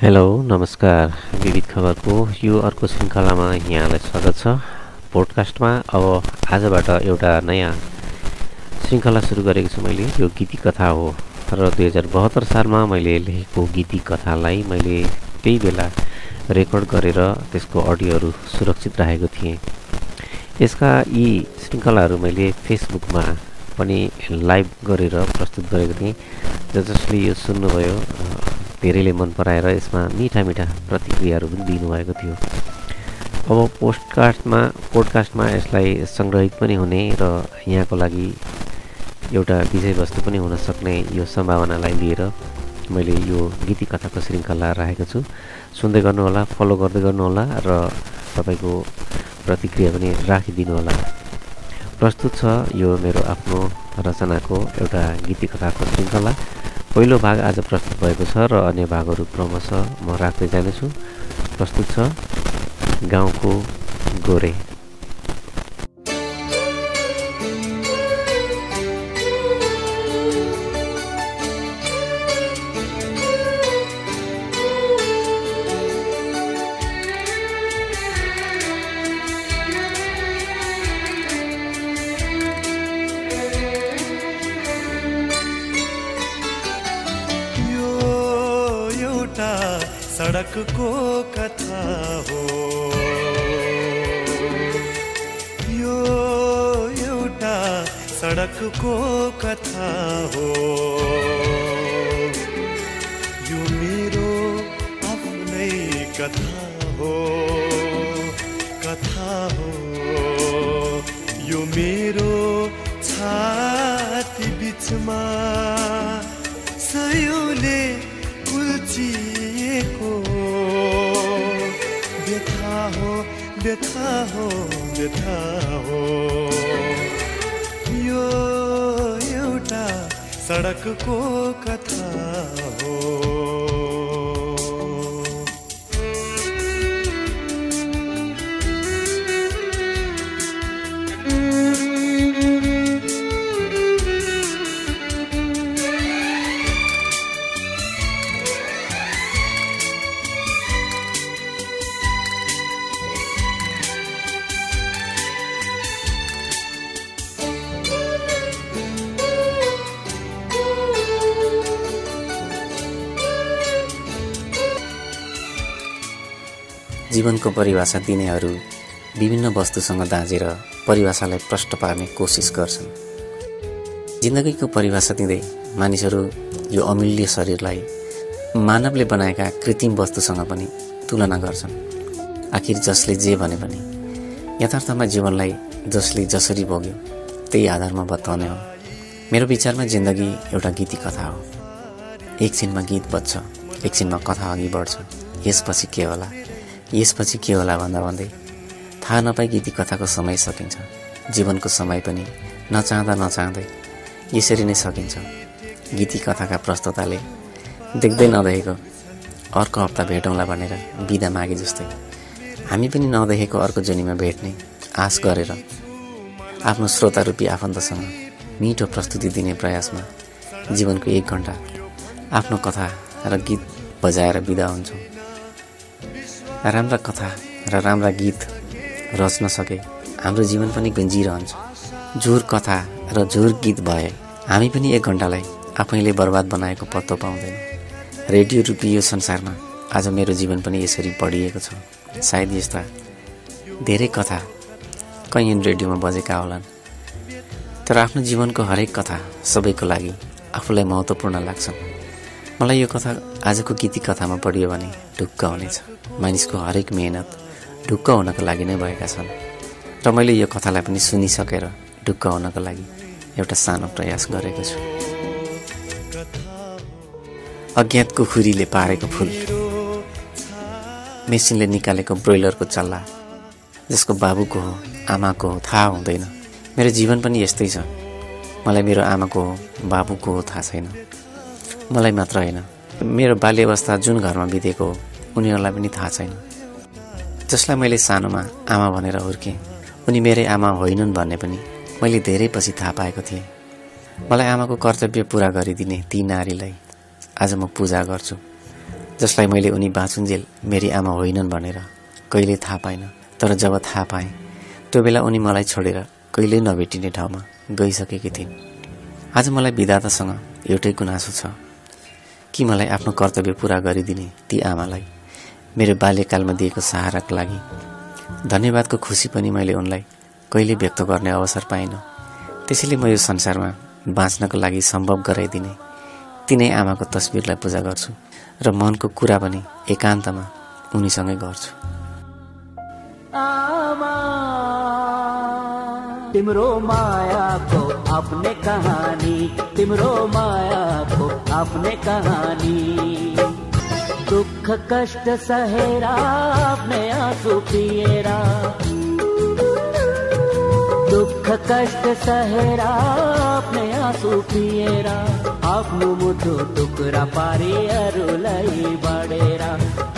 Hello नमस्कार। विविध खबरको यो अर्को श्रृङ्खलामा यहाँलाई स्वागत छ। पोडकास्टमा अब आजबाट एउटा नयाँ श्रृङ्खला सुरु गरेको छु मैले। यो गीती कथा हो। र दुई हजार बहत्तर सालमा मैले लेखेको गीती कथालाई मैले त्यही बेला रेकर्ड गरेर त्यसको अडियोहरू सुरक्षित राखेको थिएँ। यसका यी श्रृङ्खलाहरू मैले फेसबुकमा पनि लाइभ गरेर प्रस्तुत गरेको थिएँ। जसले यो सुन्नुभयो धेरैले मन पराएर यसमा मिठा मिठा प्रतिक्रियाहरू पनि दिनुभएको थियो। अब पोस्टकास्टमा पोडकास्टमा यसलाई सङ्ग्रहित पनि हुने र यहाँको लागि एउटा विषयवस्तु पनि हुन सक्ने यो सम्भावनालाई लिएर मैले यो गीती कथाको श्रृङ्खला राखेको छु। सुन्दै गर्नुहोला फलो गर्दै गर्नुहोला र तपाईँको प्रतिक्रिया पनि राखिदिनु होला। प्रस्तुत छ यो मेरो आफ्नो रचनाको एउटा गीती कथाको श्रृङ्खला। पहिलो भाग आज प्रस्तुत भएको छ र अन्य भागहरू क्रमशः म राख्दै जानेछु। प्रस्तुत छ गाउँको गोरे। सडकको कथा हो। यो एउटा सडकको कथा हो। यो मेरो आफ्नै कथा हो। कथा हो। यो मेरो छाती बिचमा व्यथा हो व्यथा हो। यो एउटा सडकको जीवनको परिभाषा दिनेहरू विभिन्न वस्तुसँग दाँजेर परिभाषालाई प्रष्ट पार्ने कोसिस गर्छन्। जिन्दगीको परिभाषा दिँदै मानिसहरू यो अमूल्य शरीरलाई मानवले बनाएका कृत्रिम वस्तुसँग पनि तुलना गर्छन्। आखिर जसले जे भने पनि यथार्थमा जीवनलाई जसले जसरी भोग्यो त्यही आधारमा बताउने हो। मेरो विचारमा जिन्दगी एउटा गीती कथा हो। एकछिनमा गीत बज्छ एकछिनमा कथा अघि बढ्छ यसपछि के होला? यसपछि के होला भन्दा भन्दै थाहा नपाई गीती कथाको समय सकिन्छ। जीवनको समय पनि नचाहँदा नचाहँदै यसरी नै सकिन्छ। गीती कथाका प्रस्तुताले देख्दै नदेखेको अर्को हप्ता भेटौँला भनेर बिदा मागे जस्तै। हामी पनि नदेखेको अर्को जनीमा भेट्ने आश गरेर आफ्नो श्रोता रूपी आफन्तसँग मिठो प्रस्तुति दिने प्रयासमा जीवनको एक घन्टा आफ्नो कथा र गीत बजाएर बिदा हुन्छौँ। राम्रा कथा र राम्रा गीत रच्न सके। हाम्रो जीवन पनि गुन्जिरहन्छ। झुर कथा र झुर गीत भए हामी पनि एक घन्टालाई आफैले बर्बाद बनाएको पत्तो पाउँदैन। रेडियो रूपी यो संसारमा आज मेरो जीवन पनि यसरी बढिएको छ। सायद यस्ता धेरै कथा कैयन रेडियोमा बजेका होलान्। तर आफ्नो जीवनको हरेक कथा सबैको लागि आफूलाई महत्त्वपूर्ण लाग्छन्। मलाई यो कथा आजको गीती कथामा पढियो भने ढुक्क हुनेछ। मानिसको हरेक मेहनत ढुक्क हुनको लागि नै भएका छन्। र मैले यो कथालाई पनि सुनिसकेर ढुक्क हुनको लागि एउटा सानो प्रयास गरेको छु। अज्ञात कुखुरीले पारेको फुल मेसिनले निकालेको ब्रोइलरको चल्ला जसको बाबुको हो आमाको हो थाहा हुँदैन। मेरो जीवन पनि यस्तै छ। मलाई मेरो आमाको हो बाबुको हो थाहा छैन। मलाई मात्र होइन। मेरो बाल्यवस्था जुन घरमा बितेको हो उनीहरूलाई पनि थाहा छैन। जसलाई मैले सानोमा आमा भनेर हुर्केँ उनी मेरै आमा होइनन् भन्ने पनि मैले धेरै पछि थाहा पाएको थिएँ। मलाई आमाको कर्तव्य पुरा गरिदिने ती नारीलाई आज म पूजा गर्छु जसलाई मैले उनी बाँचुन्जेल मेरी आमा होइनन् भनेर कहिले थाहा पाइनँ तर जब थाहा पाएँ त्यो बेला उनी मलाई छोडेर कहिल्यै नभेटिने ठाउँमा गइसकेकी थिइन्। आज मलाई विधातासँग एउटै गुनासो छ कि मलाई आफ्नो कर्तव्य पुरा गरिदिने ती आमालाई मेरो बाल्यकालमा दिएको सहाराको लागि। धन्यवादको खुसी पनि मैले उनलाई कहिले व्यक्त गर्ने अवसर पाइनँ। त्यसैले म यो संसारमा बाँच्नको लागि सम्भव गराइदिने तिनै आमाको तस्विरलाई पूजा गर्छु र मनको कुरा पनि एकान्तमा उनीसँगै गर्छु। तिम्रो मायाको आफ्नै कहानी तिम्रो मायाको आफ्नै कहानी। दुःख कष्ट सहेर आँसु पिएर। दुःख कष्ट सहेर आफ्नै आँसु पिएर। आफ्नो मुटु टुक्रा पारी अरूलाई बढेर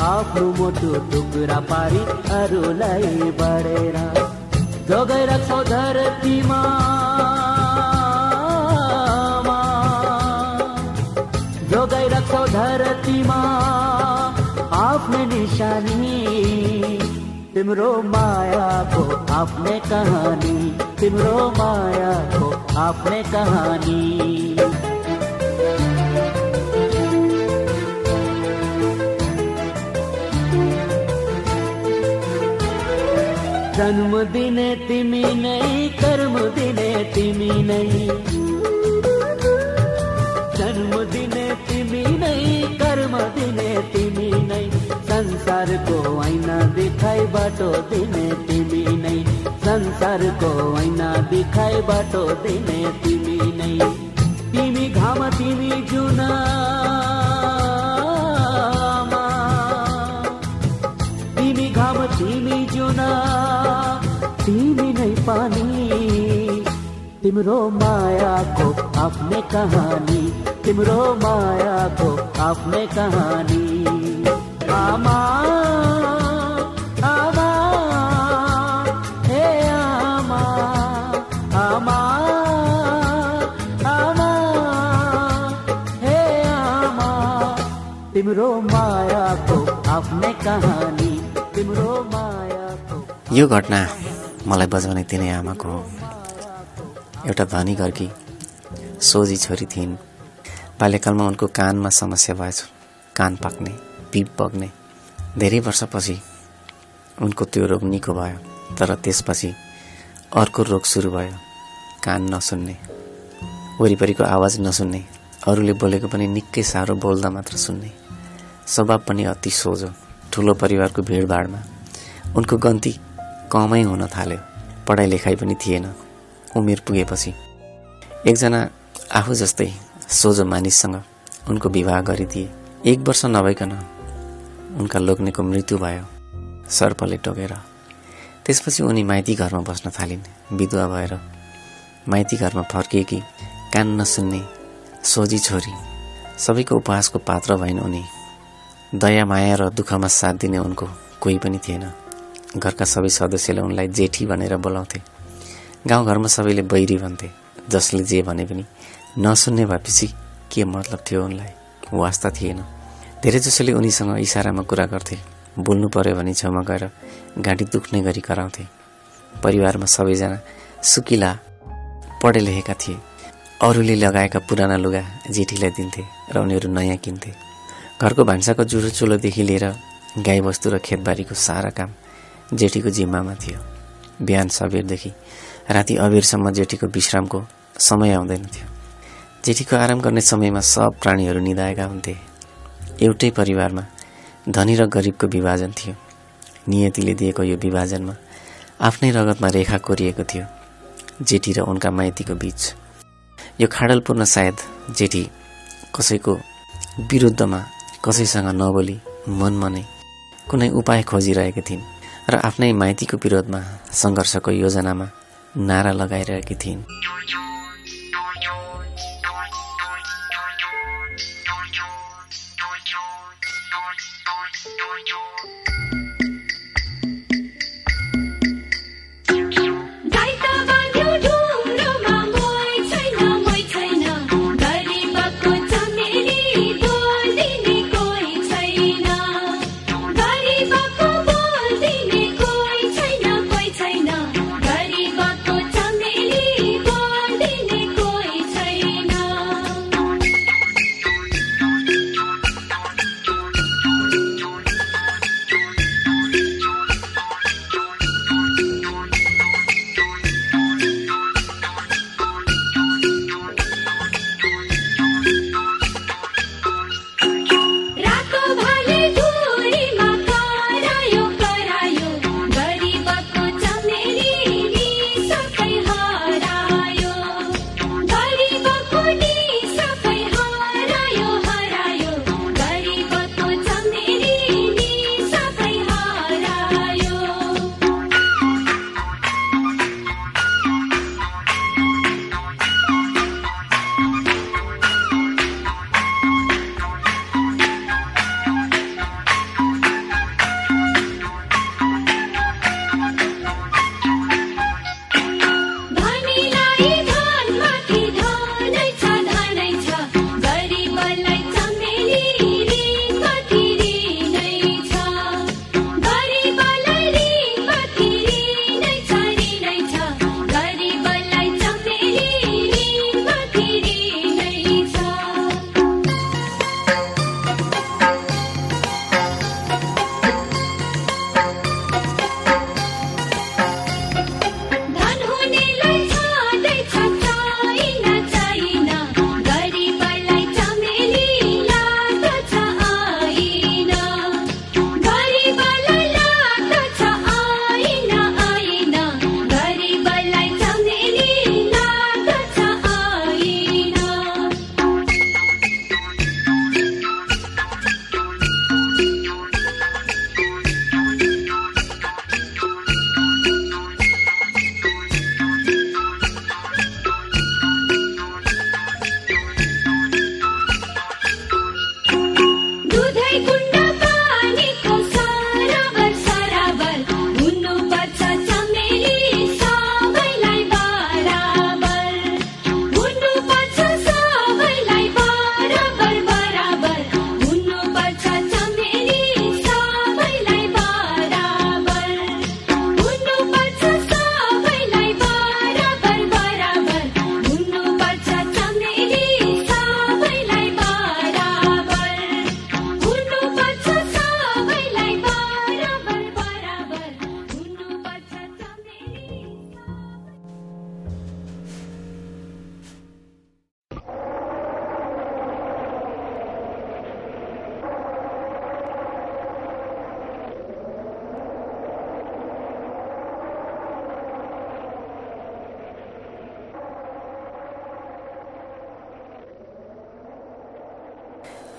आफ्नो मुटु टुक्रा पारी अरूलाई बढेर जोगाइ राख्छौ धरतीमा जोगाइ राख्छौ धरतीमा आफ्नै निशानी तिम्रो मायाको आफ्नै कहानी, तिम्रो मायाको आपने कहानी। जन्म दिने तिमी नहीं कर्म दिने तिमी नहीं। जन्म दिने तिमी नै, कर्म दिने तिमी नै संसारको ऐना देखाइ बाटो दिने तिमी नै संसारको ऐना देखाइ बाटो दिने तिमी नै। तिमी घाम, तिमी जुना तिमी घाम, तिमी जुना, तिमी नै पानी। तिम्रो मायाको आफ्नै कहानी तिम्रो मायाको आफ्नै कहानी। आमा आमा यो घटना मलाई बजाउने तिनै आमाको एउटा धनी घरकी सोझी छोरी थिइन्। बाल्यकालमा उनको कानमा समस्या भएछ कान पाक्ने पिप बग्ने। धेरै वर्षपछि उनको त्यो रोग निको भयो तर त्यसपछि अर्को रोग सुरु भयो कान नसुन्ने। वरिपरिको आवाज नसुन्ने। अरूले बोलेको पनि निकै साह्रो बोल्दा मात्र सुन्ने। स्वभाव पनि अति सोझो ठुलो परिवारको भिडभाडमा उनको गन्ती कमै हुन थाल्यो। पढाइ लेखाइ पनि थिएन। उमेर पुगेपछि एकजना आफू जस्तै सोझो मानिससँग उनको विवाह गरिदिए। एक वर्ष नभइकन उनका लोग्नेको मृत्यु भयो सर्पले टोकेर। त्यसपछि उनी माइती घरमा बस्न थालिन्। विधवा भएर माइती घरमा फर्किएकी कान नसुन्ने सोझी छोरी। सबैको उपहासको पात्र भइन् उनी। दया माया र दुःखमा साथ दिने उनको कोही पनि थिएन। घरका सबै सदस्यले उनलाई जेठी भनेर बोलाउँथे। गाउँघरमा सबैले बैरी भन्थे जसले जे भने पनि नसुन्ने भएपछि के मतलब थियो उनलाई? वास्ता थिएन। धेरैजसोले उनीसँग इसारामा कुरा गर्थे। बोल्नु पर्यो भने छेउमा गएर घाँटी दुख्ने गरी कराउँथे। परिवारमा सबैजना सुकिला पढे लेखेका थिए। अरूले लगाएका पुराना लुगा जेठीलाई दिन्थे र उनीहरू नयाँ किन्थे। घरको भान्साको जुठो चुलोदेखि लिएर गाईबस्तु र खेतबारीको सारा काम जेठीको जिम्मामा थियो। बिहान सबेरदेखि राति अबेरसम्म जेठीको विश्रामको समय आउँदैन थियो। जेठीको आराम गर्ने समयमा सब प्राणीहरू निधाएका हुन्थे। एउटै परिवारमा धनी र गरिबको विभाजन थियो। नियतिले दिएको यो विभाजनमा आफ्नै रगतमा रेखा कोरिएको थियो जेठी र उनका माइतीको बीच। यो खाडलपूर्ण सायद जेठी कसैको विरुद्धमा कसैसँग नबोली मनमा नै कुनै उपाय खोजिरहेकी थिइन् र आफ्नै माइतीको विरोधमा सङ्घर्षको योजनामा नारा लगाइरहेकी थिइन्।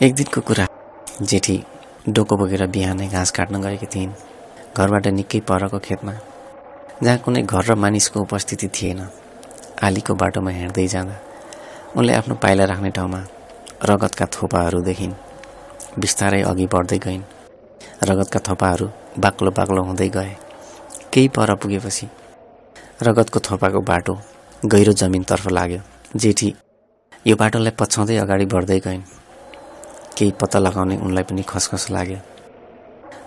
एक दिनको कुरा। जेठी डोको बोकेर बिहानै घाँस काट्न गएकी थिइन्। घरबाट निकै परको खेतमा। जहाँ कुनै घर र मानिसको उपस्थिति थिएन। आलीको बाटोमा हिँड्दै जाँदा उनले आफ्नो पाइला राख्ने ठाउँमा रगतका थोपाहरू देखिन्। बिस्तारै अघि बढ्दै गइन्। रगतका थोपाहरू बाक्लो बाक्लो हुँदै गए। केही पर पुगेपछि रगतको थोपाको बाटो गहिरो जमिनतर्फ लाग्यो। जेठी यो बाटोलाई पछ्याउँदै अगाडि बढ्दै गइन्। केही पत्ता लगाउने उनलाई पनि खसखस लाग्यो।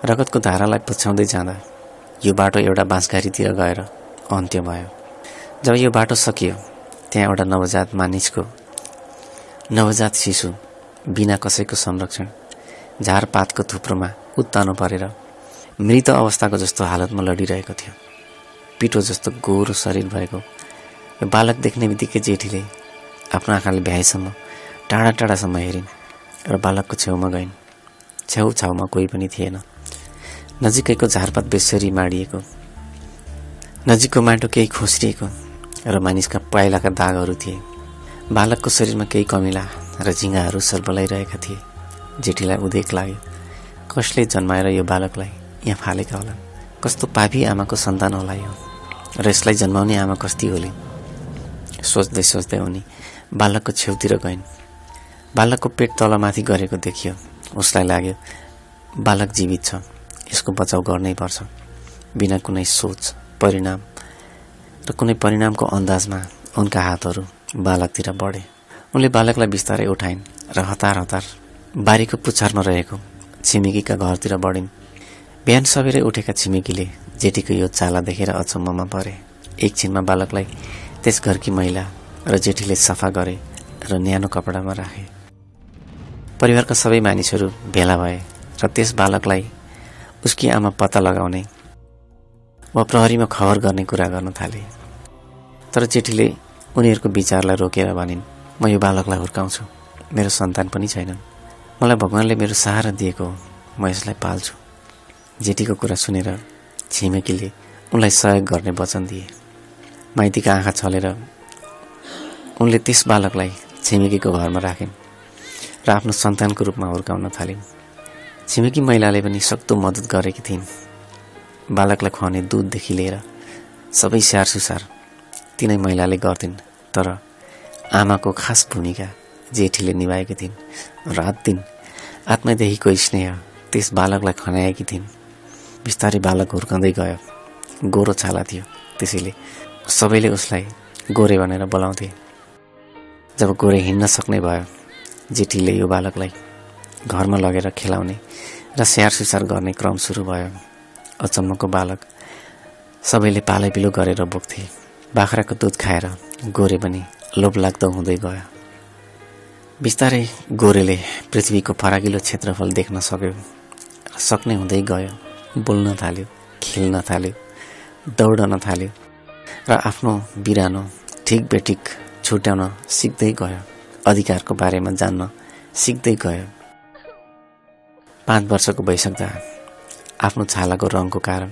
रगतको धारालाई पछ्याउँदै जाँदा यो बाटो एउटा बाँसघारीतिर गएर अन्त्य भयो। जब यो बाटो सकियो त्यहाँ एउटा नवजात मानिसको नवजात शिशु बिना कसैको संरक्षण झारपातको थुप्रोमा उत्तानो परेर मृत अवस्थाको जस्तो हालतमा लडिरहेको थियो। पिठो जस्तो गोरो शरीर भएको बालक देख्ने बित्तिकै जेठीले आफ्नो आँखाले भ्याएसम्म टाढा टाढासम्म हेरिन्। र बालकको छेउमा गइन्। छेउछाउमा कोही पनि थिएन। नजिकैको झारपात बेसरी माडिएको। नजिकको माटो केही खोस्रिएको र मानिसका पाइलाका दागहरू थिए। बालकको शरीरमा केही कमिला र झिङ्गाहरू सर्बलाइरहेका थिए। जेठीलाई उदेक लाग्यो कसले जन्माएर यो बालकलाई यहाँ फालेका होला कस्तो पापी आमाको सन्तान होला यो? र यसलाई जन्माउने आमा कस्ती होलिन् सोच्दै सोच्दै उनी बालकको छेउतिर गइन्। बालकको पेट तलमाथि गरेको देखियो। उसलाई लाग्यो बालक जीवित छ। यसको बचाउ गर्नै पर्छ। बिना कुनै सोच परिणाम र कुनै परिणामको अन्दाजमा उनका हातहरू बालकतिर बढे। उनले बालकलाई बिस्तारै उठाइन् र हतार हतार बारीको पुच्छारमा रहेको छिमेकीका घरतिर बढिन्। बिहान सबेरै उठेका छिमेकीले जेठीको यो चाला देखेर अचम्ममा परे। एकछिनमा बालकलाई त्यस घरकी महिला र जेठीले सफा गरे र न्यानो कपडामा राखे। परिवारका सबै मानिसहरू भेला भए र त्यस बालकलाई उसकी आमा पत्ता लगाउने वा प्रहरीमा खबर गर्ने कुरा गर्न थाले। तर जेठीले उनीहरूको विचारलाई रोकेर भनिन् म यो बालकलाई हुर्काउँछु। मेरो सन्तान पनि छैनन्। मलाई भगवान्ले मेरो सहारा दिएको हो। म यसलाई पाल्छु जेठीको कुरा सुनेर छिमेकीले उनलाई सहयोग गर्ने वचन दिए। माइतीका आँखा छलेर उनले त्यस बालकलाई छिमेकीको घरमा राखिन्। र आफ्नो सन्तानको रूपमा हुर्काउन थालिन्। छिमेकी महिलाले पनि सक्दो मद्दत गरेकी थिइन्। बालकलाई खुवाउने दुधदेखि लिएर सबै स्याहार सुसार तिनै महिलाले गर्थिन् तर आमाको खास भूमिका जेठीले निभाएकी थिइन् रात दिन आत्मदेखिको स्नेह त्यस बालकलाई खनाएकी थिइन्। बिस्तारै बालक हुर्काउँदै गयो। गोरो छाला थियो। त्यसैले सबैले उसलाई गोरे भनेर बोलाउँथे। जब गोरे हिँड्न सक्ने भयो जेठीले यो बालकलाई घरमा लगेर खेलाउने र स्याहार सुसार गर्ने क्रम सुरु भयो। अचम्मको बालक सबैले पालैपिलो गरेर बोक्थे। बाख्राको दुध खाएर गोरे पनि लोभलाग्दो हुँदै गयो। बिस्तारै गोरेले पृथ्वीको फराकिलो क्षेत्रफल देख्न सक्यो सक्ने हुँदै गयो। बोल्न थाल्यो खेल्न थाल्यो दौडन थाल्यो र आफ्नो बिरानो ठिक बेठिक छुट्याउन सिक्दै गयो। अधिकारको बारेमा जान्न सिक्दै गयो। पाँच वर्षको भइसक्दा आफ्नो छालाको रङको कारण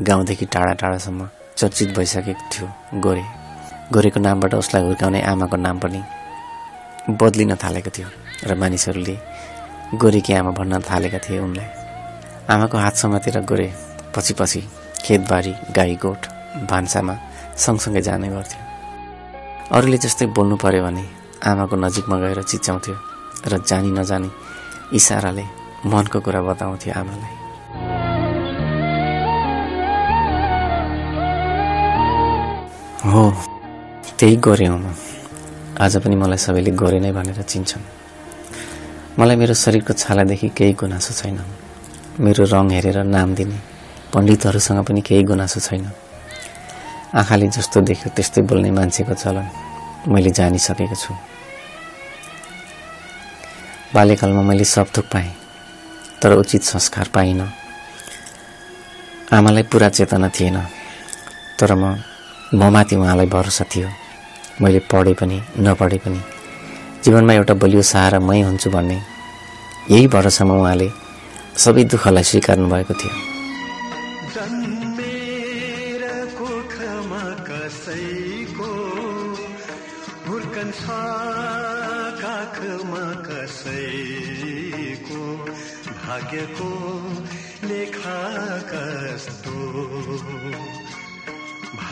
गाउँदेखि टाढा टाढासम्म चर्चित भइसकेको थियो गोरे। गोरेको नामबाट उसलाई हुर्काउने आमाको नाम पनि बदलिन थालेको थियो र मानिसहरूले गोरेकी आमा भन्न थालेका थिए उनलाई। आमाको हात समातेर गोरे पछि पछि खेतबारी गाई गोठ भान्सामा सँगसँगै जाने गर्थ्यो। अरूले जस्तै बोल्नु पर्यो भने आमाको नजिकमा गएर चिच्याउँथ्यो र जानी नजानी इसाराले मनको कुरा बताउँथ्यो आमालाई। हो त्यही गोरे हो म आज पनि मलाई सबैले गोरे नै भनेर चिन्छन्। मलाई मेरो शरीरको छालादेखि केही गुनासो छैन। मेरो रङ हेरेर नाम दिने पण्डितहरूसँग पनि केही गुनासो छैन। आँखाले जस्तो देख्यो त्यस्तै बोल्ने मान्छेको चलन मैले जानिसकेको छु। बाल्यकालमा मैले सब थोक पाएँ तर उचित संस्कार पाइनँ। आमालाई पुरा चेतना थिएन तर म ममाथि उहाँलाई भरोसा थियो। मैले पढे पनि नपढे पनि। जीवनमा एउटा बलियो सहारा मै हुन्छु भन्ने यही भरोसामा उहाँले सबै दुःखलाई स्वीकार्नु भएको थियो।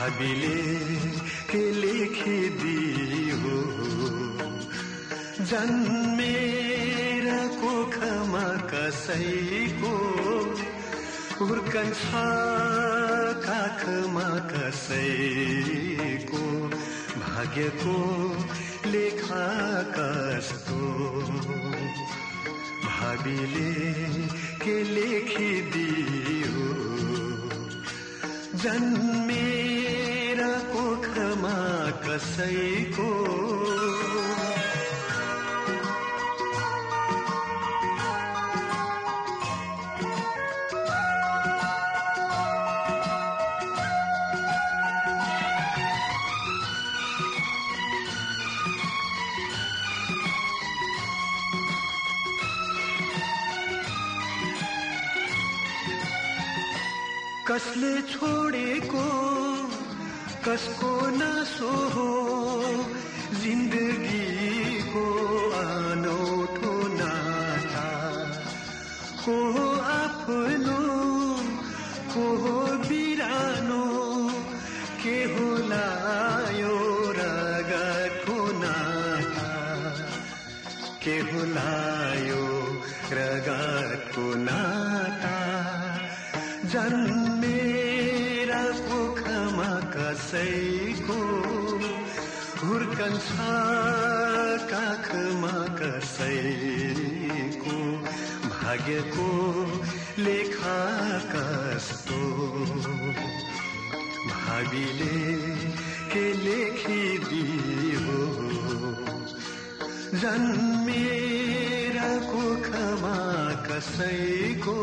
भावीले के लेखिदियो जन्मेर कोखमा कसैको हुर्कन्छ काखमा कसैको भाग्यको लेखा कस्तो? भावीले के लेखिदियो जन्मेर कोखमा कसैको कसले छोडेको कसको नासो हो जिन्दगीको अनौठो नाता को हो आफ्नो को हो बिरानो के होला यो रगतको नाता के होला यो रगतको नाता हुर्कन्छ काखमा कसैको भाग्यको लेखा कस्तो भावीले के लेखिदियो जन्मेर कोखमा कसैको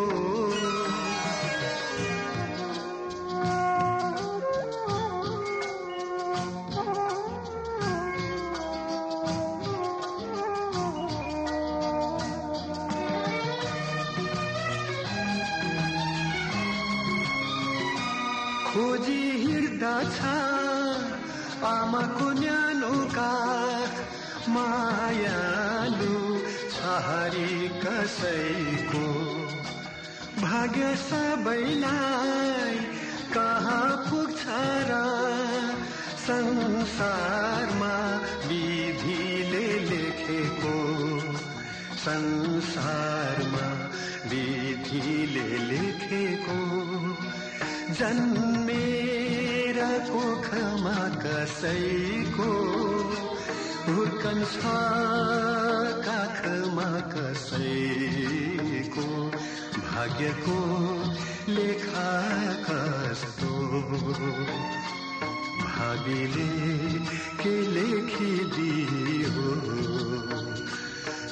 भावीले के लेखिदियो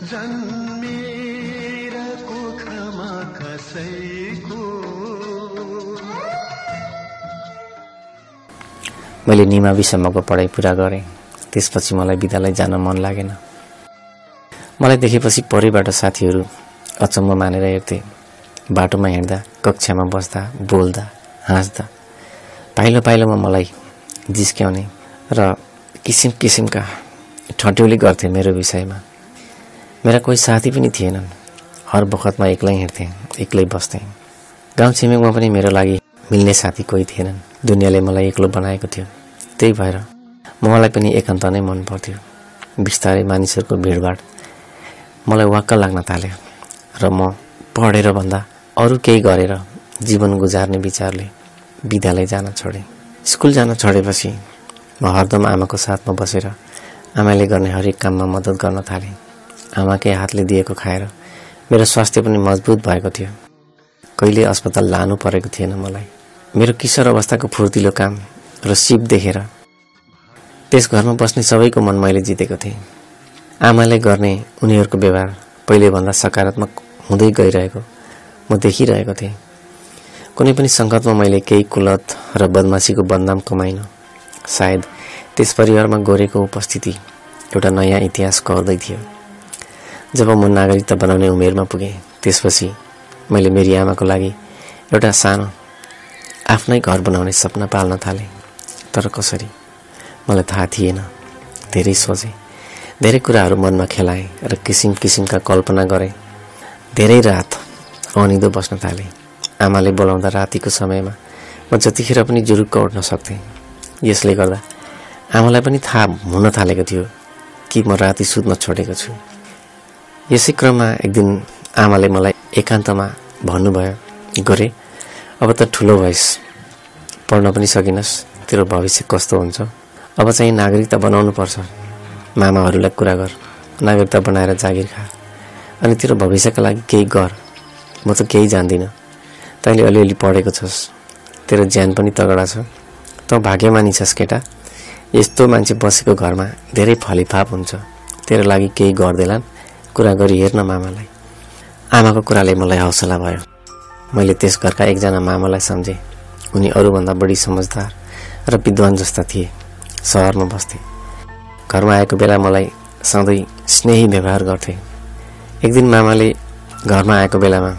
जन्मेर कोखमा कसैको मैले निमाविसम्मको पढाइ पुरा गरेँ। त्यसपछि मलाई विद्यालय जान मन लागेन। मलाई देखेपछि परिबाट साथीहरू अचम्म मानेर हेर्थे। बाटोमा हिँड्दा कक्षामा बस्दा बोल्दा हाँस्दा। पाइलो पाइलोमा मलाई जिस्क्याउने र किसिम किसिमका ठट्यौली गर्थे मेरो विषयमा। मेरा कोही साथी पनि थिएनन्। हर बखतमा एक्लै हिँड्थेँ एक्लै बस्थेँ। गाउँ छिमेकमा पनि मेरो लागि मिल्ने साथी कोही थिएनन्। दुनियाँले मलाई एक्लो बनाएको थियो। त्यही भएर मलाई पनि एकान्त नै मन पर्थ्यो। बिस्तारै मानिसहरूको भिडभाड मलाई वाक्क लाग्न थाल्यो र म पढेर भन्दा अरू केही गरेर जीवन गुजार्ने विचारले विद्यालय जान छोडेँ। स्कुल जान छोडेपछि म हरदम आमाको साथमा बसेर आमाले गर्ने हरेक काममा मद्दत गर्न थालेँ। आमाकै हातले दिएको खाएर मेरो स्वास्थ्य पनि मजबुत भएको थियो। कहिले अस्पताल लानु परेको थिएन मलाई। मेरो किशोर अवस्थाको फुर्तिलो काम र सिप देखेर त्यस घरमा बस्ने सबैको मन मैले जितेको थिएँ। आमाले गर्ने उनीहरूको व्यवहार पहिलेभन्दा सकारात्मक हुँदै गइरहेको म देखिरहेको थिएँ। कुनै पनि सङ्कटमा मैले केही कुलत र बदमासीको बदनाम कमाइनँ। सायद त्यस परिवारमा गोरेको उपस्थिति एउटा नयाँ इतिहास कहर्दै थियो। जब म नागरिकता बनाउने उमेरमा पुगेँ त्यसपछि मैले मेरी आमाको लागि एउटा सानो आफ्नै घर बनाउने सपना पाल्न थालेँ। तर कसरी? मलाई थाहा थिएन। धेरै सोचेँ। धेरै कुराहरू मनमा खेलाएँ र किसिम किसिमका कल्पना गरेँ। धेरै रात अनिदो बस्न थालेँ। आमाले बोलाउँदा रातिको समयमा म जतिखेर पनि जुरुक्क उठ्न सक्थेँ। यसले गर्दा आमालाई पनि थाहा हुन थालेको थियो कि म राति सुत्न छोडेको छु। यसै क्रममा एक दिन आमाले मलाई एकान्तमा भन्नुभयो गोरे अब त ठुलो भइस् पढ्न पनि सकिनस् तेरो भविष्य कस्तो हुन्छ? अब चाहिँ नागरिकता बनाउनु पर्छ। मामाहरूलाई कुरा गर नागरिकता बनाएर जागिर खा। अनि तेरो भविष्यका लागि केही गर। म त केही जान्दिनँ। तैँले अलिअलि पढेको छस् तेरो ज्यान पनि तगडा छ। तँ भाग्यमानी छस् केटा। यस्तो मान्छे बसेको घरमा धेरै फलिफाप हुन्छ। तेरो लागि केही गर्दैलान्। कुरा गरी हेर्न मामालाई। आमाको कुराले मलाई हौसला भयो। मैले त्यस घरका एकजना मामालाई सम्झेँ। उनी अरूभन्दा बढी समझदार र विद्वान जस्ता थिए। सहरमा बस्थे। घरमा आएको बेला मलाई सधैँ स्नेही व्यवहार गर्थे। एक दिन मामाले घरमा आएको बेलामा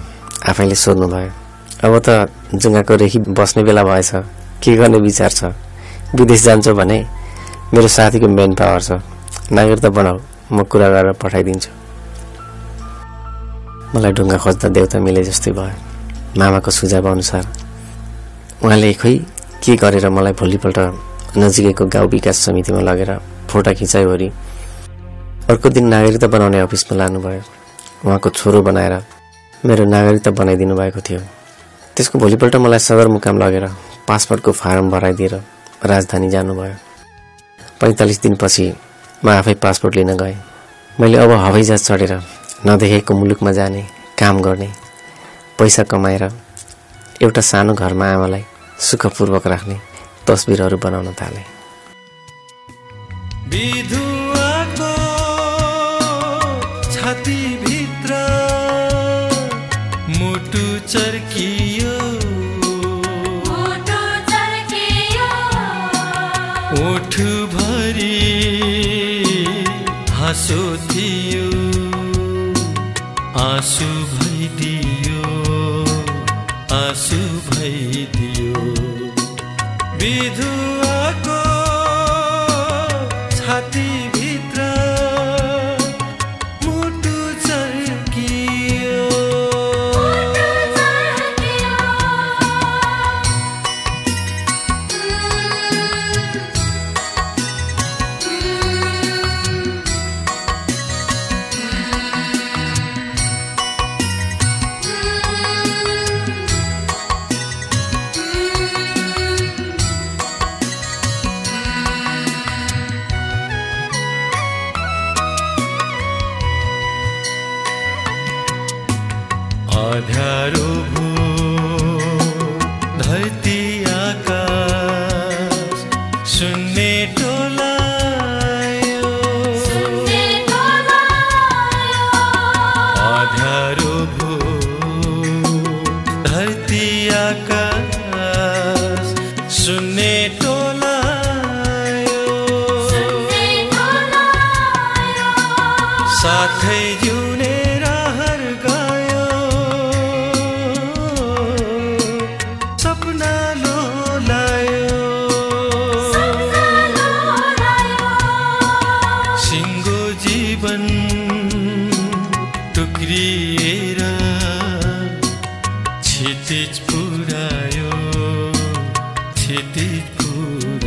आफैले सोध्नुभयो अब त जुङ्गाको रेखी बस्ने बेला भएछ। के गर्ने विचार छ? विदेश जान्छौ भने मेरो साथीको मेन पावर छ। नागरिकता बनाऊ म कुरा गरेर पठाइदिन्छु। मलाई ढुङ्गा खोज्दा देउता मिले जस्तै भयो। मामाको सुझाव अनुसार उहाँले खोइ के गरेर मलाई भोलिपल्ट नजिकैको गाउँ विकास समितिमा लगेर फोटा खिचाइवरी अर्को दिन नागरिकता बनाउने अफिसमा लानुभयो। उहाँको छोरो बनाएर मेरो नागरिकता बनाइदिनु भएको थियो। त्यसको भोलिपल्ट मलाई सदरमुकाम लगेर पासपोर्टको फारम भराइदिएर राजधानी जानुभयो। पैँतालिस दिनपछि म आफै पासपोर्ट लिन गएँ। मैले अब हवाईजहाज चढेर नदेखेको मुलुकमा जाने काम गर्ने पैसा कमाएर एउटा सानो घरमा आमालाई सुखपूर्वक राख्ने तस्बिरहरू बनाउन थालेँ। बिधुवाको आँसु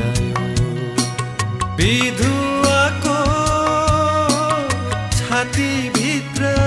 पुरायो विधुवाको छातीभित्र मुटु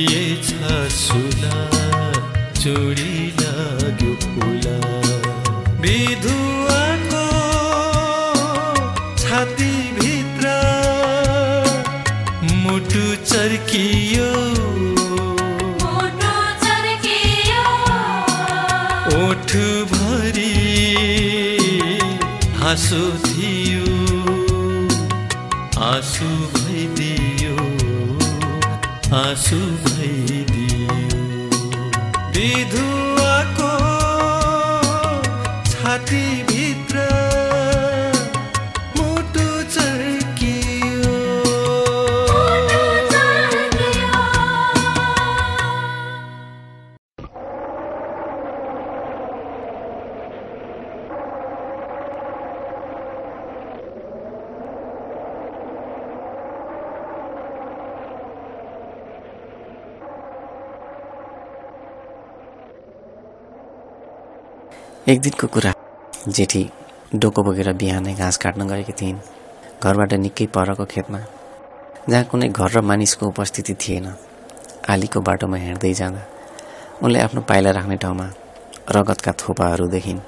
भइदिएछ सुला चुडी लाग्यो फुला। विधुवाको छाती भित्र मुटु चर्कियो। ओठ भरी हाँसो थियो। आँसु आँसु एक दिनको कुरा। जेठी डोको बोकेर बिहानै घाँस काट्न गएकी थिइन्। घरबाट निकै परको खेतमा। जहाँ कुनै घर र मानिसको उपस्थिति थिएन। आलीको बाटोमा हिँड्दै जाँदा उनले आफ्नो पाइला राख्ने ठाउँमा रगतका थोपाहरू देखिन्।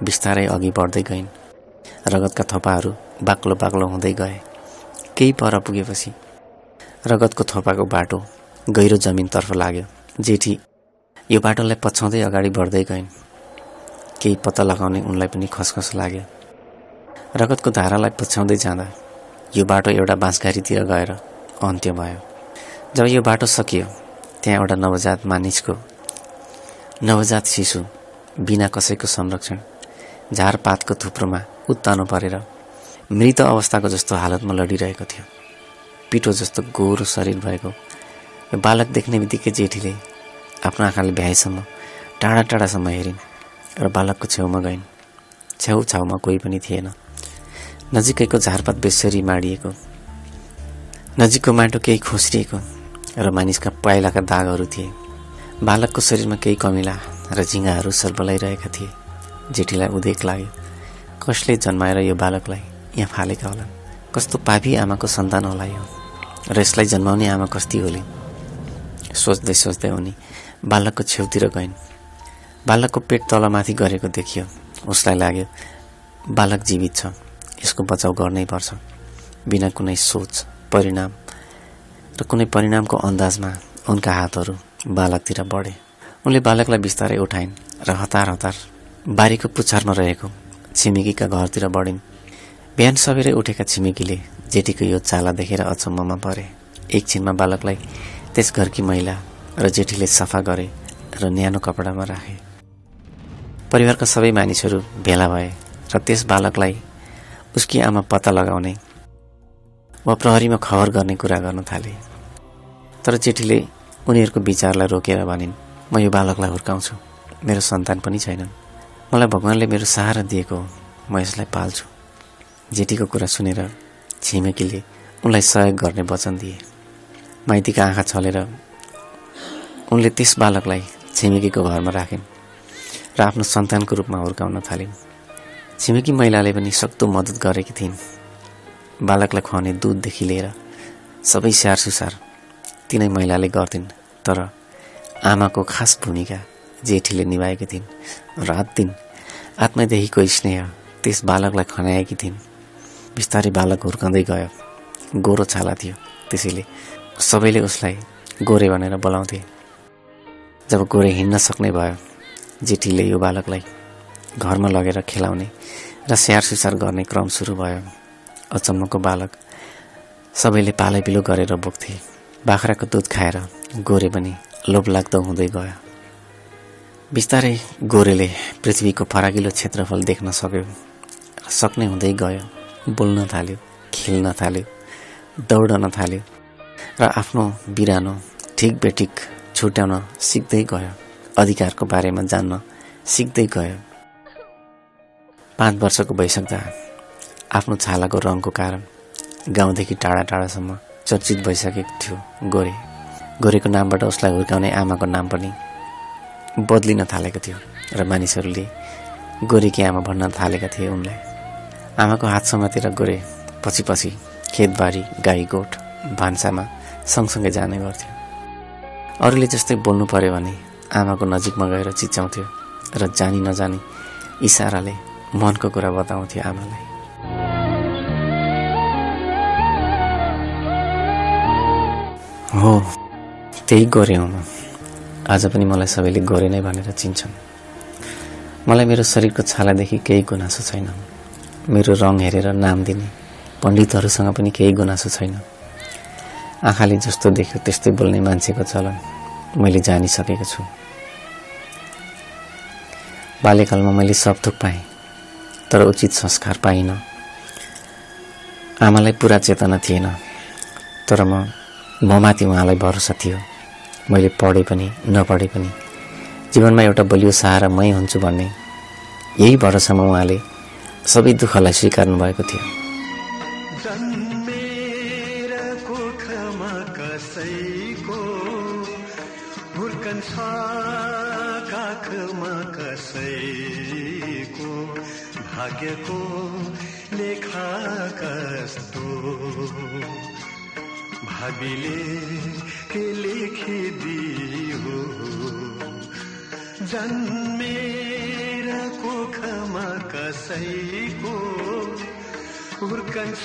बिस्तारै अघि बढ्दै गइन्। रगतका थोपाहरू बाक्लो बाक्लो हुँदै गए। केही पर पुगेपछि रगतको थोपाको बाटो गहिरो जमिनतर्फ लाग्यो। जेठी यो बाटोलाई पछ्याउँदै अगाडि बढ्दै गइन्। केही पत्ता लगाउने उनलाई पनि खसखस लाग्यो। रगतको धारालाई पछ्याउँदै जाँदा यो बाटो एउटा बाँसघारीतिर गएर अन्त्य भयो। जब यो बाटो सकियो त्यहाँ एउटा नवजात मानिसको नवजात शिशु बिना कसैको संरक्षण झारपातको थुप्रोमा उत्तानो परेर मृत अवस्थाको जस्तो हालतमा लडिरहेको थियो। पिठो जस्तो गोरो शरीर भएको बालक देख्ने बित्तिकै जेठीले आफ्नो आँखाले भ्याएसम्म टाढा टाढासम्म हेरिन्। र बालकको छेउमा गइन्। छेउछाउमा कोही पनि थिएन। नजिकैको झारपात बेसरी माडिएको। नजिकको माटो केही खोस्रिएको र मानिसका पाइलाका दागहरू थिए। बालकको शरीरमा केही कमिला र झिङ्गाहरू सर्बलाइरहेका थिए। जेठीलाई उदेक लाग्यो कसले जन्माएर यो बालकलाई यहाँ फालेका होलान्? कस्तो पापी आमाको सन्तान होला यो र यसलाई जन्माउने आमा कस्ती होली? सोच्दै सोच्दै उनी बालकको छेउतिर गइन्। बालकको पेट तलमाथि गरेको देखियो। उसलाई लाग्यो बालक जीवित छ। यसको बचाउ गर्नै पर्छ। बिना कुनै सोच परिणाम र कुनै परिणामको अन्दाजमा उनका हातहरू बालकतिर बढे। उनले बालकलाई बिस्तारै उठाइन् र हतार हतार बारीको पुछारमा रहेको छिमेकीका घरतिर बढिन्। बिहान सबेरै उठेका छिमेकीले जेठीको यो चाला देखेर अचम्ममा परे। एकछिनमा बालकलाई त्यस घरकी महिला र जेठीले सफा गरे र न्यानो कपडामा राखे। परिवारका सबै मानिसहरू भेला भए र त्यस बालकलाई उसकी आमा पत्ता लगाउने वा प्रहरीमा खबर गर्ने कुरा गर्न थाले। तर जेठीले उनीहरूको विचारलाई रोकेर भनिन् म यो बालकलाई हुर्काउँछु। मेरो सन्तान पनि छैनन्। मलाई भगवान्ले मेरो सहारा दिएको हो। म यसलाई पाल्छु जेठीको कुरा सुनेर छिमेकीले उनलाई सहयोग गर्ने वचन दिए। माइतीका आँखा छलेर उनले त्यस बालकलाई छिमेकीको घरमा राखिन्। र आफ्नो सन्तानको रूपमा हुर्काउन थालिन्। छिमेकी महिलाले पनि सक्दो मद्दत गरेकी थिइन्। बालकलाई खुवाउने दुधदेखि लिएर सबै स्याहार सुसार तिनै महिलाले गर्थिन् तर आमाको खास भूमिका जेठीले निभाएकी थिइन् रात दिन आत्मदेखिको स्नेह त्यस बालकलाई खनाएकी थिइन्। बिस्तारै बालक हुर्काउँदै गयो। गोरो छाला थियो। त्यसैले सबैले उसलाई गोरे भनेर बोलाउँथे। जब गोरे हिँड्न सक्ने भयो जेठीले यो बालकलाई घरमा लगेर खेलाउने र स्याहार सुसार गर्ने क्रम सुरु भयो। अचम्मको बालक सबैले पालै पिलो गरेर बोक्थे। बाख्राको दुध खाएर गोरे पनि लोभलाग्दो हुँदै गयो। बिस्तारै गोरेले पृथ्वीको फराकिलो क्षेत्रफल देख्न सक्यो। सक्ने हुँदै गयो। बोल्न थाल्यो खेल्न थाल्यो दौडन थाल्यो र आफ्नो बिरानो ठिक बेठिक छुट्याउन सिक्दै गयो। अधिकारको बारेमा जान्न सिक्दै गयो। पाँच वर्षको भइसक्दा आफ्नो छालाको रङको कारण गाउँदेखि टाढा टाढासम्म चर्चित भइसकेको थियो गोरे। गोरेको नामबाट उसलाई हुर्काउने आमाको नाम पनि बदलिन थालेको थियो र मानिसहरूले गोरेकी आमा भन्न थालेका थिए उनलाई। आमाको हात समातेर गोरे पछि पछि खेतबारी गाई गोठ भान्सामा सँगसँगै जाने गर्थ्यो। अरूले जस्तै बोल्नु पर्यो भने आमाको नजिकमा गएर चिच्याउँथ्यो र जानी नजानी इसाराले मनको कुरा बताउँथ्यो आमालाई। हो त्यही गोरे हुँ म। आज पनि मलाई सबैले गोरे नै भनेर चिन्छन्। मलाई मेरो शरीरको छालादेखि केही गुनासो छैन। मेरो रङ हेरेर नाम दिने पण्डितहरूसँग पनि केही गुनासो छैन। आँखाले जस्तो देख्यो त्यस्तै बोल्ने मान्छेको चलन। मैले जानिसकेको छु। बाल्यकालमा मैले सब थोक पाएँ तर उचित संस्कार पाइनँ। आमालाई पुरा चेतना थिएन तर म ममाथि उहाँलाई भरोसा थियो। मैले पढे पनि नपढे पनि। जीवनमा एउटा बलियो सहारा मै हुन्छु भन्ने यही भरोसामा उहाँले सबै दुःखलाई स्वीकार्नु भएको थियो। भाग्यको लेखा कस्तो? भावीले के लेखिदियो? जन्मेर कोखमा कसैको? हुर्कन्छ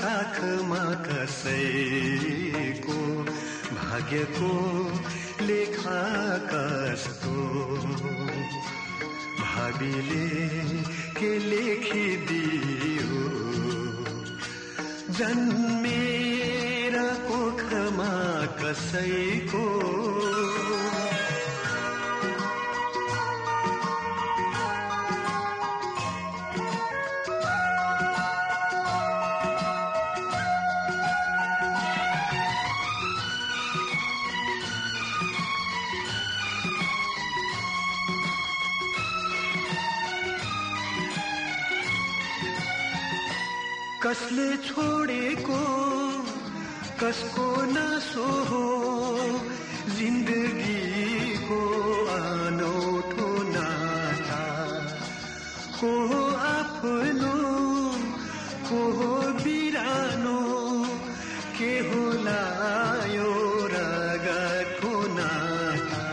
काखमा कसैको? भाग्यको लेखा कस्तो? भावीले के लेखिदियो? जन्मेर कोखमा कसैको कसले छोडेको कसको नासो हो जिन्दगीको अनौठो नाता। को आफ्नो को हो बिरानो के होला यो रगतको नाता।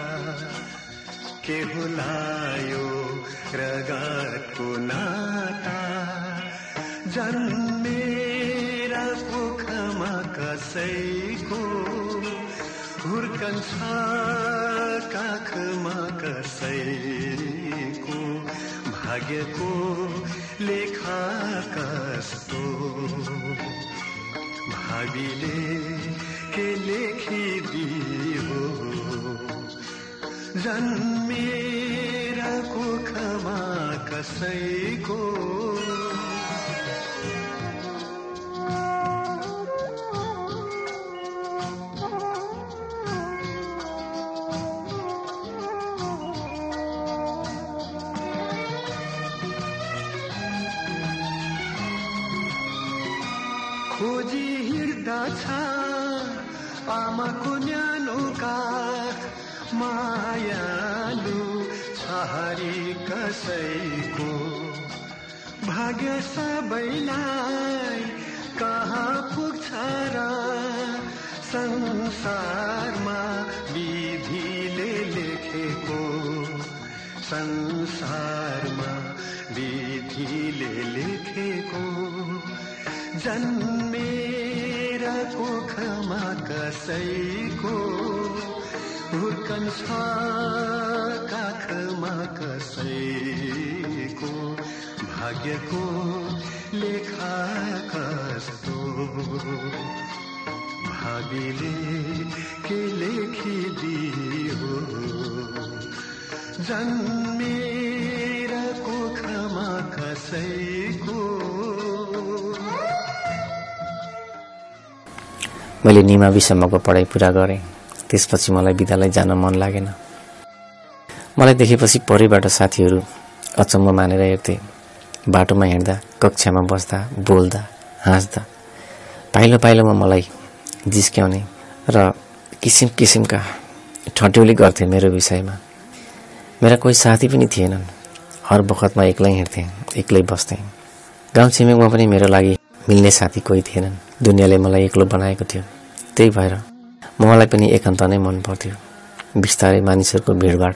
के होला यो रगतको नाता। कसैको हुर्कन्छ काखमा कसैको भाग्यको लेखा कस्तो भावीले के लेखिदियो जन्मेर कोखमा कसैको कसैको भाग्य सबैलाई कहाँ पुग्छ र संसारमा विधिले लेखेको संसारमा विधिले लेखेको जन्मेर कोखमा कसैको हुर्कन्छ कसैको भाग्यको लेखा कस्तो भावीले के लेखिदियो? जन्मेर कोखमा कसैको मैले निमाविसम्मको पढाइ पुरा गरेँ। त्यसपछि मलाई विद्यालय जान मन लागेन। मलाई देखेपछि परैबाट साथीहरू अचम्म मानेर हेर्थे। बाटोमा हिँड्दा कक्षामा बस्दा बोल्दा हाँस्दा। पाइलो पाइलोमा मलाई जिस्क्याउने र किसिम किसिमका ठट्यौली गर्थे मेरो विषयमा। मेरा कोही साथी पनि थिएनन्। हर बखतमा एक्लै हिँड्थेँ एक्लै बस्थेँ। गाउँ छिमेकमा पनि मेरो लागि मिल्ने साथी कोही थिएनन्। दुनियाँले मलाई एक्लो बनाएको थियो। त्यही भएर मलाई पनि एकान्त नै मन पर्थ्यो। बिस्तारै मानिसहरूको भिडभाड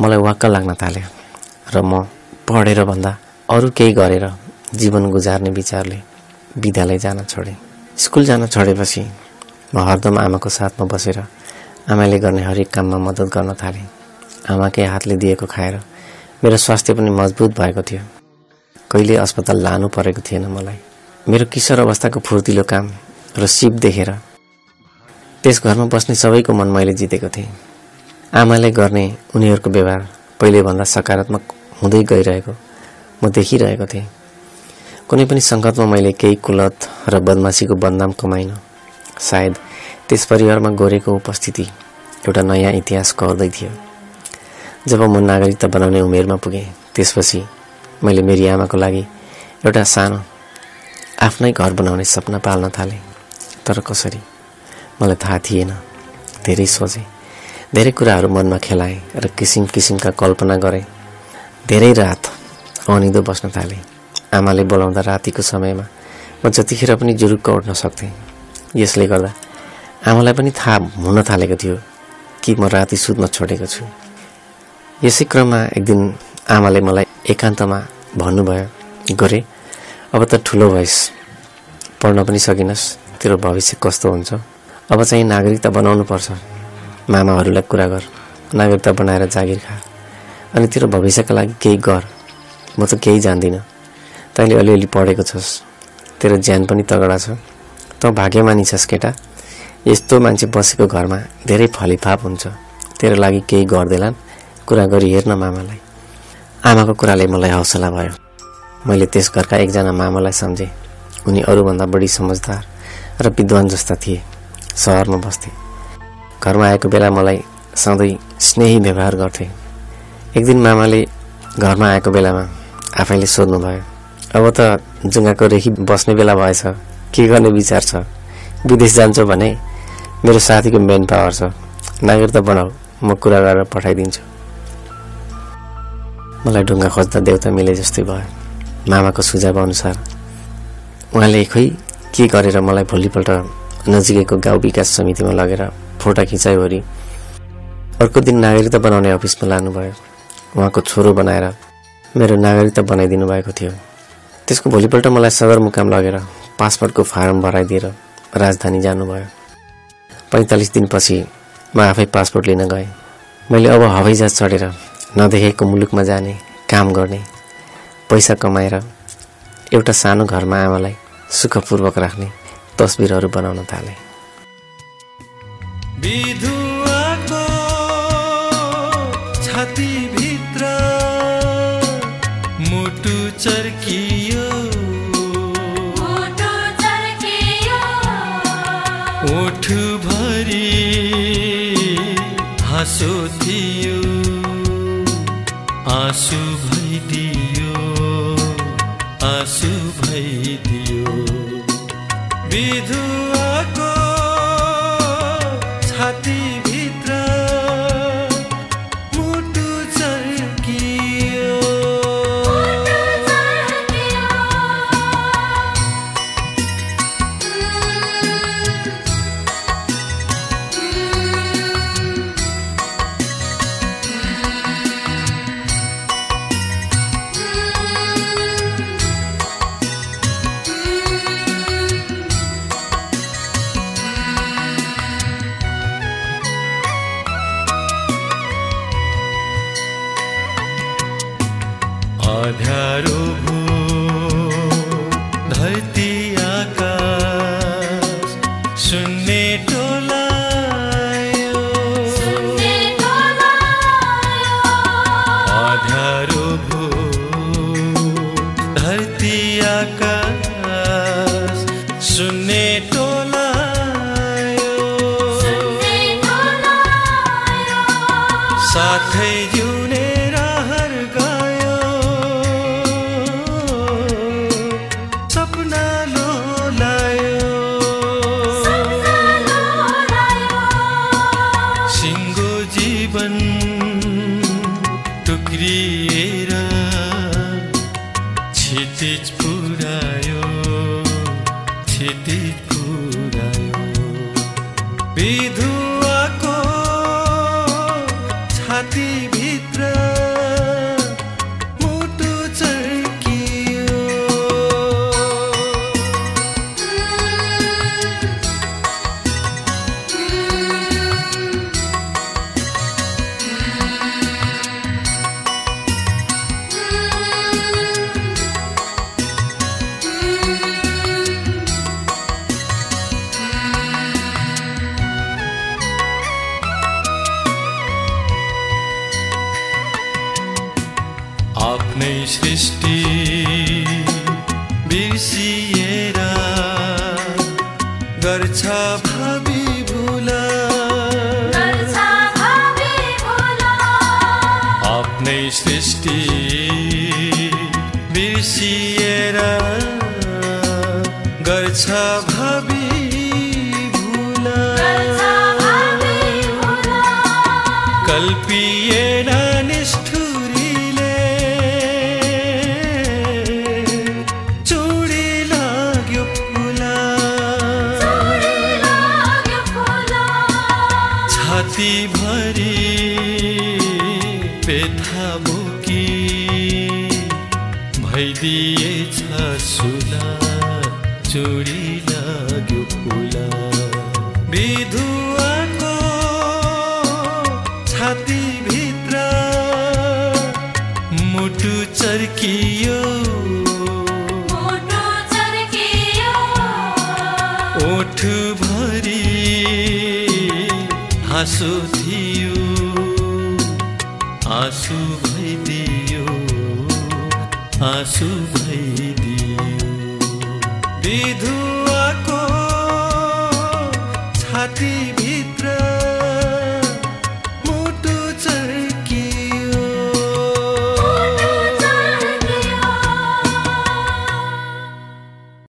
मलाई वाक्क लाग्न थाल्यो र म पढेर भन्दा अरू केही गरेर जीवन गुजार्ने विचारले विद्यालय जान छोडेँ। स्कुल जान छोडेपछि म हरदम आमाको साथमा बसेर आमाले गर्ने हरेक काममा मद्दत गर्न थालेँ। आमाकै हातले दिएको खाएर मेरो स्वास्थ्य पनि मजबुत भएको थियो। कहिले अस्पताल लानु परेको थिएन मलाई। मेरो किशोर अवस्थाको फुर्तिलो काम र सिप देखेर त्यस घरमा बस्ने सबैको मन मैले जितेको थिएँ। आमाले गर्ने उनीहरूको व्यवहार पहिलेभन्दा सकारात्मक हुँदै गइरहेको म देखिरहेको थिएँ। कुनै पनि सङ्कटमा मैले केही कुलत र बदमासीको बदनाम कमाइनँ। सायद त्यस परिवारमा गोरेको उपस्थिति एउटा नयाँ इतिहास कहँदै थियो। जब म नागरिकता बनाउने उमेरमा पुगेँ त्यसपछि मैले मेरी आमाको लागि एउटा सानो आफ्नै घर बनाउने सपना पाल्न थालेँ। तर कसरी? मलाई थाहा थिएन। धेरै सोचेँ। धेरै कुराहरू मनमा खेलाएँ र किसिम किसिमका कल्पना गरेँ। धेरै रात अनिदो बस्न थालेँ। आमाले बोलाउँदा रातिको समयमा म जतिखेर पनि जुरुक्क उठ्न सक्थेँ। यसले गर्दा आमालाई पनि थाहा हुन थालेको थियो कि म राति सुत्न छोडेको छु। यसै क्रममा एक दिन आमाले मलाई एकान्तमा भन्नुभयो गरे अब त ठुलो भइस् पढ्न पनि सकिनस् तेरो भविष्य कस्तो हुन्छ? अब चाहिँ नागरिकता बनाउनु पर्छ मामाहरूलाई कुरा गर नागरिकता बनाएर जागिर खा। अनि तेरो भविष्यका लागि केही गर म त केही जान्दिनँ। तैँले अलिअलि पढेको छस् तेरो ज्यान पनि तगडा छ। तँ भाग्यमानी छस् केटा यस्तो मान्छे बसेको घरमा धेरै फलिफाप हुन्छ। तेरो लागि केही गर्दैलान् कुरा गरी हेर्न मामालाई। आमाको कुराले मलाई हौसला भयो। मैले त्यस घरका एकजना मामालाई सम्झेँ। उनी अरूभन्दा बढी समझदार र विद्वान जस्ता थिए। सहरमा बस्थे। घरमा आएको बेला मलाई सधैँ स्नेही व्यवहार गर्थे। एक दिन मामाले घरमा आएको बेलामा आफैले सोध्नुभयो अब त जुङ्गाको रेखी बस्ने बेला भएछ के गर्ने विचार छ? विदेश जान्छु भने मेरो साथीको मेन पावर छ। नागरिकता बनाऊ म कुरा गरेर पठाइदिन्छु। मलाई ढुङ्गा खोज्दा देउता मिले जस्तै भयो मामाको सुझाव अनुसार। उहाँले खै के गरेर मलाई भोलिपल्ट नजिकैको गाउँ विकास समितिमा लगेर फोटा खिचाइवरी। अर्को दिन नागरिकता बनाउने अफिसमा लानुभयो। उहाँको छोरो बनाएर मेरो नागरिकता बनाइदिनु भएको थियो। त्यसको भोलिपल्ट मलाई सदरमुकाम लगेर पासपोर्टको फारम भराइदिएर राजधानी जानुभयो। पैँतालिस दिनपछि म आफै पासपोर्ट लिन गएँ। मैले अब हवाईजहाज चढेर नदेखेको मुलुकमा जाने काम गर्ने पैसा कमाएर एउटा सानो घरमा आमालाई सुखपूर्वक राख्ने तस्बिरहरू बनाउन थालेँ। बिधुवाको छातीभित्र मुटु चर्कियो मोटो चर्कियो ओठभरि हाँसो थियो आँसु